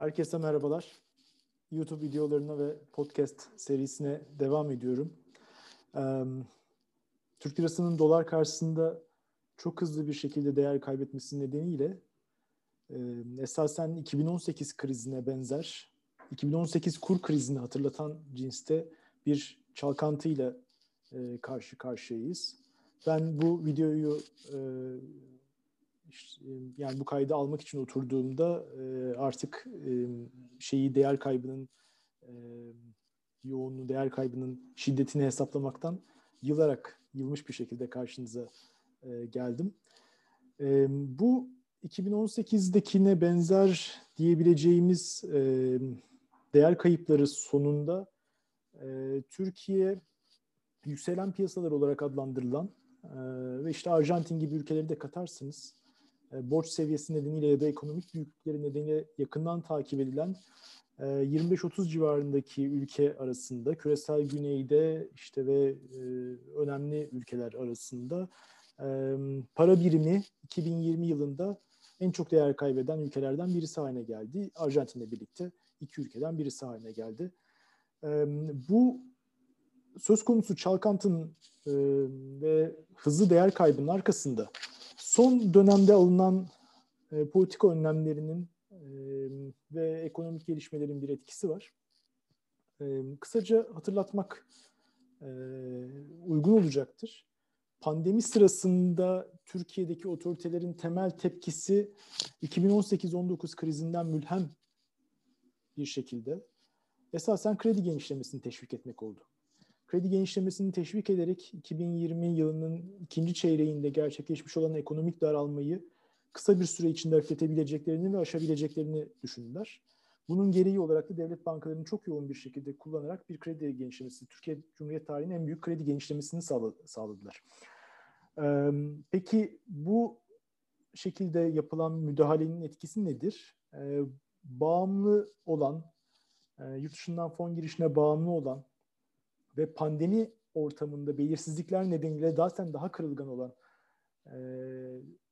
Herkese merhabalar. YouTube videolarına ve podcast serisine devam ediyorum. Ee, Türk lirasının dolar karşısında çok hızlı bir şekilde değer kaybetmesi nedeniyle e, esasen 2018 krizine benzer, 2018 kur krizini hatırlatan cinste bir çalkantıyla e, karşı karşıyayız. Ben bu videoyu e, yani bu kaydı almak için oturduğumda artık şeyi değer kaybının yoğunluğu, değer kaybının şiddetini hesaplamaktan yılarak, yılmış bir şekilde karşınıza geldim. Bu 2018'dekine benzer diyebileceğimiz değer kayıpları sonunda Türkiye yükselen piyasalar olarak adlandırılan ve işte Arjantin gibi ülkeleri de katarsınız e, borç seviyesi nedeniyle ya da ekonomik büyüklükleri nedeniyle yakından takip edilen 25-30 e, civarındaki ülke arasında, küresel güneyde işte ve e, önemli ülkeler arasında para birimi 2020 yılında en çok değer kaybeden ülkelerden birisi haline geldi. Arjantin'le birlikte iki ülkeden birisi haline geldi. Bu söz konusu çalkantının ve hızlı değer kaybının arkasında son dönemde alınan e, politika önlemlerinin e, ve ekonomik gelişmelerin bir etkisi var. E, kısaca hatırlatmak e, uygun olacaktır. Pandemi sırasında Türkiye'deki otoritelerin temel tepkisi 2018-19 krizinden mülhem bir şekilde esasen kredi genişlemesini teşvik etmek oldu kredi genişlemesini teşvik ederek 2020 yılının ikinci çeyreğinde gerçekleşmiş olan ekonomik daralmayı kısa bir süre içinde hafifletebileceklerini ve aşabileceklerini düşündüler. Bunun gereği olarak da devlet bankalarını çok yoğun bir şekilde kullanarak bir kredi genişlemesi, Türkiye Cumhuriyet tarihinin en büyük kredi genişlemesini sağladılar. Peki bu şekilde yapılan müdahalenin etkisi nedir? Bağımlı olan, yurt dışından fon girişine bağımlı olan ve pandemi ortamında belirsizlikler nedeniyle zaten daha kırılgan olan e,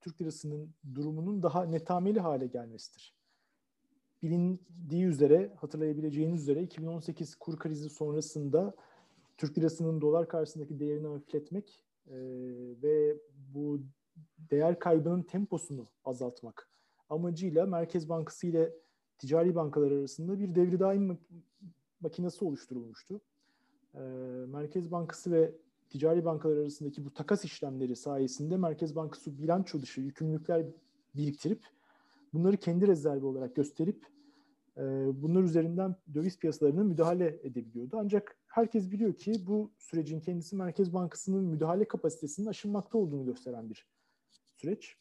Türk lirasının durumunun daha netameli hale gelmesidir. Bilindiği üzere, hatırlayabileceğiniz üzere 2018 kur krizi sonrasında Türk lirasının dolar karşısındaki değerini hafifletmek e, ve bu değer kaybının temposunu azaltmak amacıyla Merkez Bankası ile ticari bankalar arasında bir devri daim makinesi oluşturulmuştu. Ee, Merkez Bankası ve ticari bankalar arasındaki bu takas işlemleri sayesinde Merkez Bankası bilanço dışı yükümlülükler biriktirip bunları kendi rezervi olarak gösterip e, bunlar üzerinden döviz piyasalarına müdahale edebiliyordu. Ancak herkes biliyor ki bu sürecin kendisi Merkez Bankası'nın müdahale kapasitesinin aşınmakta olduğunu gösteren bir süreç.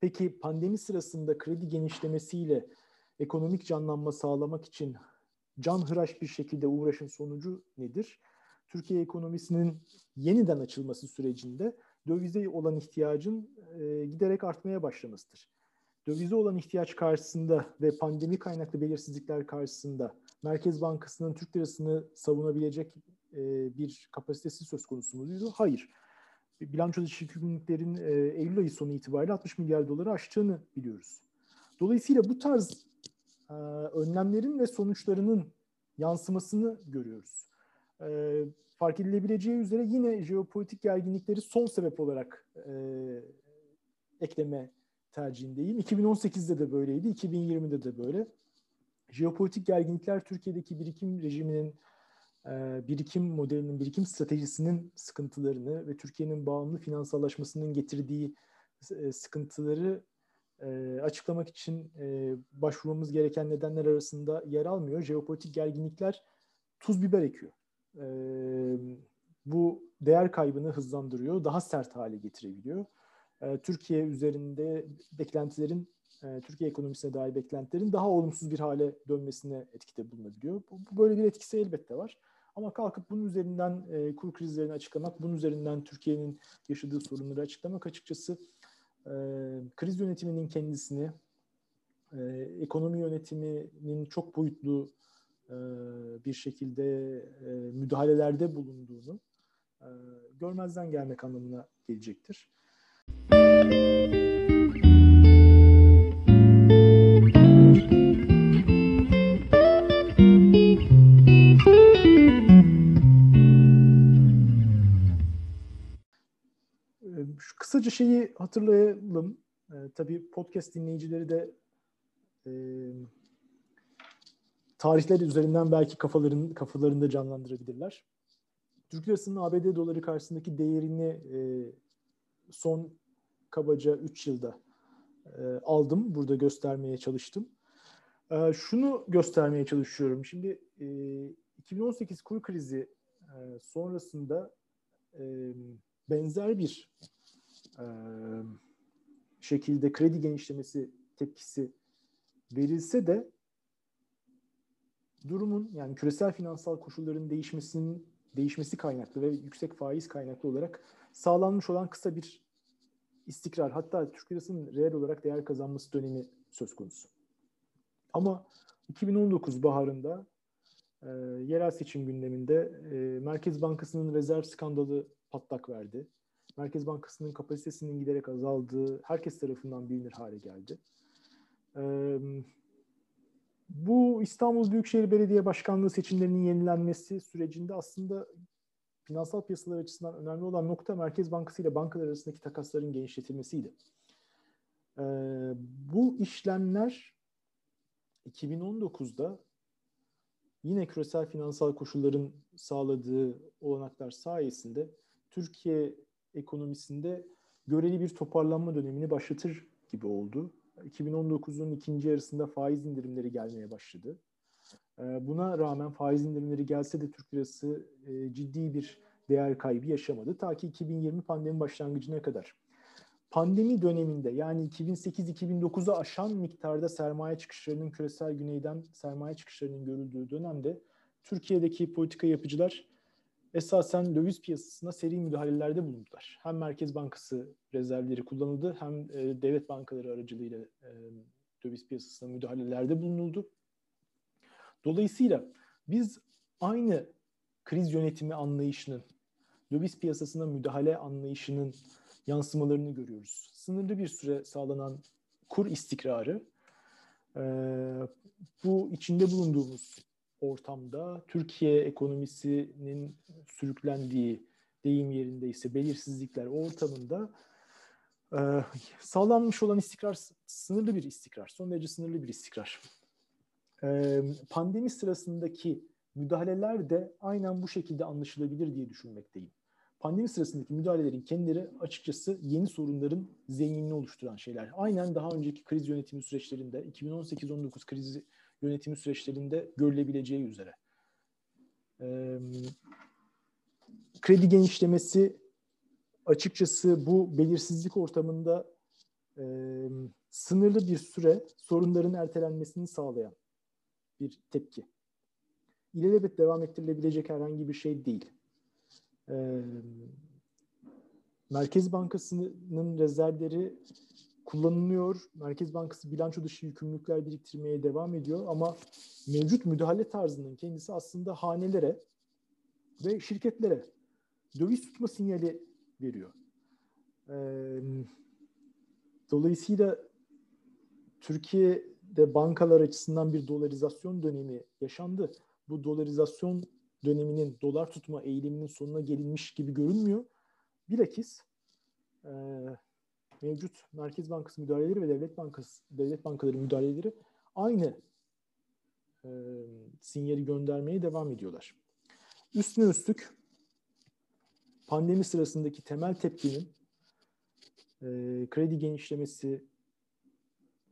Peki pandemi sırasında kredi genişlemesiyle ekonomik canlanma sağlamak için can hıraş bir şekilde uğraşın sonucu nedir? Türkiye ekonomisinin yeniden açılması sürecinde dövize olan ihtiyacın e, giderek artmaya başlamasıdır. Dövize olan ihtiyaç karşısında ve pandemi kaynaklı belirsizlikler karşısında Merkez Bankası'nın Türk lirasını savunabilecek e, bir kapasitesi söz konusu muydu? Hayır. Bilanço dışı yükümlülüklerin e, Eylül ayı sonu itibariyle 60 milyar doları aştığını biliyoruz. Dolayısıyla bu tarz e, önlemlerin ve sonuçlarının yansımasını görüyoruz. E, fark edilebileceği üzere yine jeopolitik gerginlikleri son sebep olarak e, ekleme tercihindeyim. 2018'de de böyleydi, 2020'de de böyle. Jeopolitik gerginlikler Türkiye'deki birikim rejiminin, birikim modelinin, birikim stratejisinin sıkıntılarını ve Türkiye'nin bağımlı finansallaşmasının getirdiği sıkıntıları e, açıklamak için e, başvurmamız gereken nedenler arasında yer almıyor. Jeopolitik gerginlikler tuz biber ekiyor. E, bu değer kaybını hızlandırıyor, daha sert hale getirebiliyor. E, Türkiye üzerinde beklentilerin, e, Türkiye ekonomisine dair beklentilerin daha olumsuz bir hale dönmesine etkide bulunabiliyor. Bu, bu böyle bir etkisi elbette var. Ama kalkıp bunun üzerinden e, kur krizlerini açıklamak, bunun üzerinden Türkiye'nin yaşadığı sorunları açıklamak açıkçası e, kriz yönetiminin kendisini, e, ekonomi yönetiminin çok boyutlu e, bir şekilde e, müdahalelerde bulunduğunu e, görmezden gelmek anlamına gelecektir. kısaca şeyi hatırlayalım. E, tabii podcast dinleyicileri de e, tarihler üzerinden belki kafaların kafalarında canlandırabilirler. Türk lirasının ABD doları karşısındaki değerini e, son kabaca 3 yılda e, aldım. Burada göstermeye çalıştım. E, şunu göstermeye çalışıyorum. Şimdi e, 2018 kur krizi e, sonrasında e, benzer bir e, şekilde kredi genişlemesi tepkisi verilse de durumun yani küresel finansal koşulların değişmesinin değişmesi kaynaklı ve yüksek faiz kaynaklı olarak sağlanmış olan kısa bir istikrar hatta Türk lirasının reel olarak değer kazanması dönemi söz konusu. Ama 2019 baharında e, yerel seçim gündeminde e, Merkez Bankası'nın rezerv skandalı patlak verdi. Merkez Bankası'nın kapasitesinin giderek azaldığı herkes tarafından bilinir hale geldi. E, bu İstanbul Büyükşehir Belediye Başkanlığı seçimlerinin yenilenmesi sürecinde aslında finansal piyasalar açısından önemli olan nokta Merkez Bankası ile bankalar arasındaki takasların genişletilmesiydi. Ee, bu işlemler 2019'da yine küresel finansal koşulların sağladığı olanaklar sayesinde Türkiye ekonomisinde göreli bir toparlanma dönemini başlatır gibi oldu. 2019'un ikinci yarısında faiz indirimleri gelmeye başladı. Ee, buna rağmen faiz indirimleri gelse de Türk lirası e, ciddi bir değer kaybı yaşamadı. Ta ki 2020 pandemi başlangıcına kadar. Pandemi döneminde yani 2008-2009'u aşan miktarda sermaye çıkışlarının küresel güneyden sermaye çıkışlarının görüldüğü dönemde Türkiye'deki politika yapıcılar esasen döviz piyasasına seri müdahalelerde bulundular. Hem Merkez Bankası rezervleri kullanıldı hem e, devlet bankaları aracılığıyla e, döviz piyasasına müdahalelerde bulunuldu. Dolayısıyla biz aynı kriz yönetimi anlayışının, döviz piyasasına müdahale anlayışının yansımalarını görüyoruz. Sınırlı bir süre sağlanan kur istikrarı, e, bu içinde bulunduğumuz ortamda Türkiye ekonomisinin sürüklendiği deyim yerinde ise belirsizlikler ortamında e, sağlanmış olan istikrar sınırlı bir istikrar, son derece sınırlı bir istikrar. E, pandemi sırasındaki müdahaleler de aynen bu şekilde anlaşılabilir diye düşünmekteyim. Pandemi sırasındaki müdahalelerin kendileri açıkçası yeni sorunların zeminini oluşturan şeyler. Aynen daha önceki kriz yönetimi süreçlerinde 2018-19 krizi yönetimi süreçlerinde görülebileceği üzere. E, kredi genişlemesi açıkçası bu belirsizlik ortamında e, sınırlı bir süre sorunların ertelenmesini sağlayan bir tepki. İlelebet devam ettirilebilecek herhangi bir şey değil. E, Merkez Bankası'nın rezervleri kullanılıyor. Merkez Bankası bilanço dışı yükümlülükler biriktirmeye devam ediyor ama mevcut müdahale tarzının kendisi aslında hanelere ve şirketlere döviz tutma sinyali veriyor. Ee, dolayısıyla Türkiye'de bankalar açısından bir dolarizasyon dönemi yaşandı. Bu dolarizasyon döneminin dolar tutma eğiliminin sonuna gelinmiş gibi görünmüyor. Bilakis e, mevcut Merkez Bankası müdahaleleri ve Devlet Bankası Devlet Bankaları müdahaleleri aynı e, sinyali göndermeye devam ediyorlar. Üstüne üstlük pandemi sırasındaki temel tepkinin e, kredi genişlemesi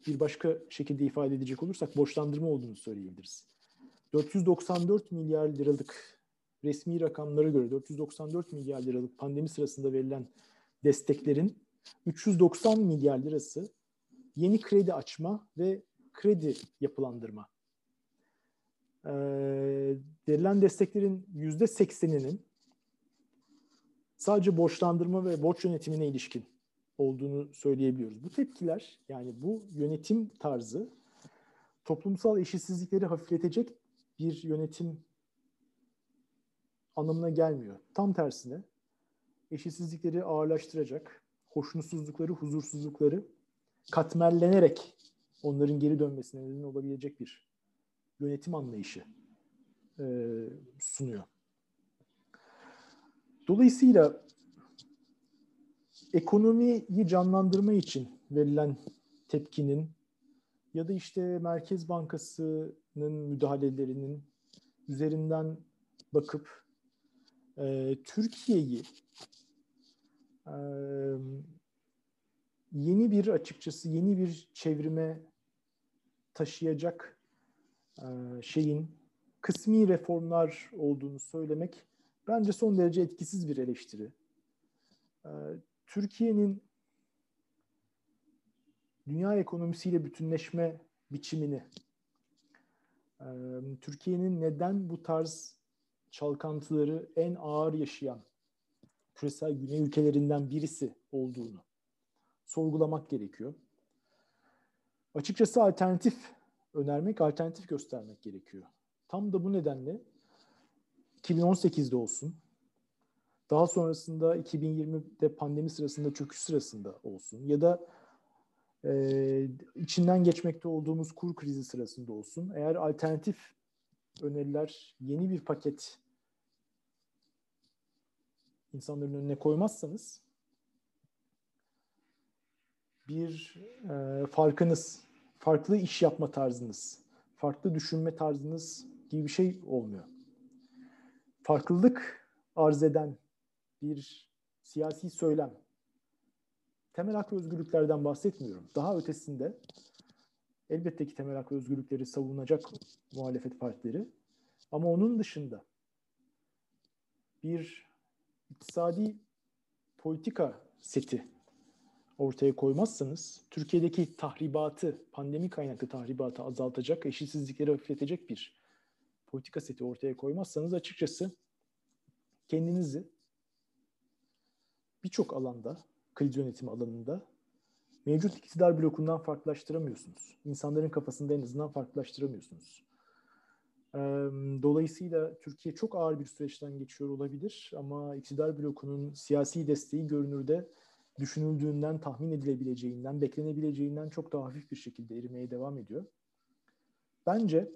bir başka şekilde ifade edecek olursak borçlandırma olduğunu söyleyebiliriz. 494 milyar liralık resmi rakamlara göre 494 milyar liralık pandemi sırasında verilen desteklerin 390 milyar lirası yeni kredi açma ve kredi yapılandırma. Ee, verilen desteklerin yüzde sekseninin sadece borçlandırma ve borç yönetimine ilişkin olduğunu söyleyebiliyoruz. Bu tepkiler yani bu yönetim tarzı toplumsal eşitsizlikleri hafifletecek bir yönetim anlamına gelmiyor. Tam tersine eşitsizlikleri ağırlaştıracak, hoşnutsuzlukları, huzursuzlukları katmerlenerek onların geri dönmesine neden olabilecek bir yönetim anlayışı e, sunuyor. Dolayısıyla ekonomiyi canlandırma için verilen tepkinin ya da işte Merkez Bankası'nın müdahalelerinin üzerinden bakıp e, Türkiye'yi yeni bir açıkçası yeni bir çevrime taşıyacak şeyin kısmi reformlar olduğunu söylemek bence son derece etkisiz bir eleştiri. Türkiye'nin dünya ekonomisiyle bütünleşme biçimini, Türkiye'nin neden bu tarz çalkantıları en ağır yaşayan küresel güney ülkelerinden birisi olduğunu sorgulamak gerekiyor. Açıkçası alternatif önermek, alternatif göstermek gerekiyor. Tam da bu nedenle 2018'de olsun, daha sonrasında 2020'de pandemi sırasında, çöküş sırasında olsun ya da e, içinden geçmekte olduğumuz kur krizi sırasında olsun, eğer alternatif öneriler, yeni bir paket insanların önüne koymazsanız bir e, farkınız, farklı iş yapma tarzınız, farklı düşünme tarzınız gibi bir şey olmuyor. Farklılık arz eden bir siyasi söylem. Temel hak ve özgürlüklerden bahsetmiyorum. Daha ötesinde elbette ki temel hak ve özgürlükleri savunacak muhalefet partileri. Ama onun dışında bir iktisadi politika seti ortaya koymazsanız Türkiye'deki tahribatı, pandemi kaynaklı tahribatı azaltacak, eşitsizlikleri hafifletecek bir politika seti ortaya koymazsanız açıkçası kendinizi birçok alanda, kriz yönetimi alanında mevcut iktidar blokundan farklılaştıramıyorsunuz. İnsanların kafasında en azından farklılaştıramıyorsunuz. Dolayısıyla Türkiye çok ağır bir süreçten geçiyor olabilir ama iktidar blokunun siyasi desteği görünürde düşünüldüğünden, tahmin edilebileceğinden, beklenebileceğinden çok daha hafif bir şekilde erimeye devam ediyor. Bence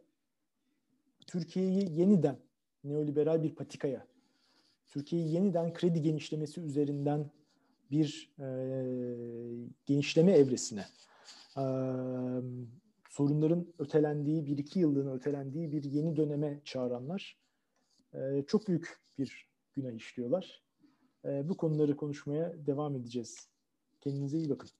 Türkiye'yi yeniden neoliberal bir patikaya, Türkiye'yi yeniden kredi genişlemesi üzerinden bir e, genişleme evresine, e, sorunların ötelendiği, bir iki yıllığına ötelendiği bir yeni döneme çağıranlar e, çok büyük bir günah işliyorlar. E, bu konuları konuşmaya devam edeceğiz. Kendinize iyi bakın.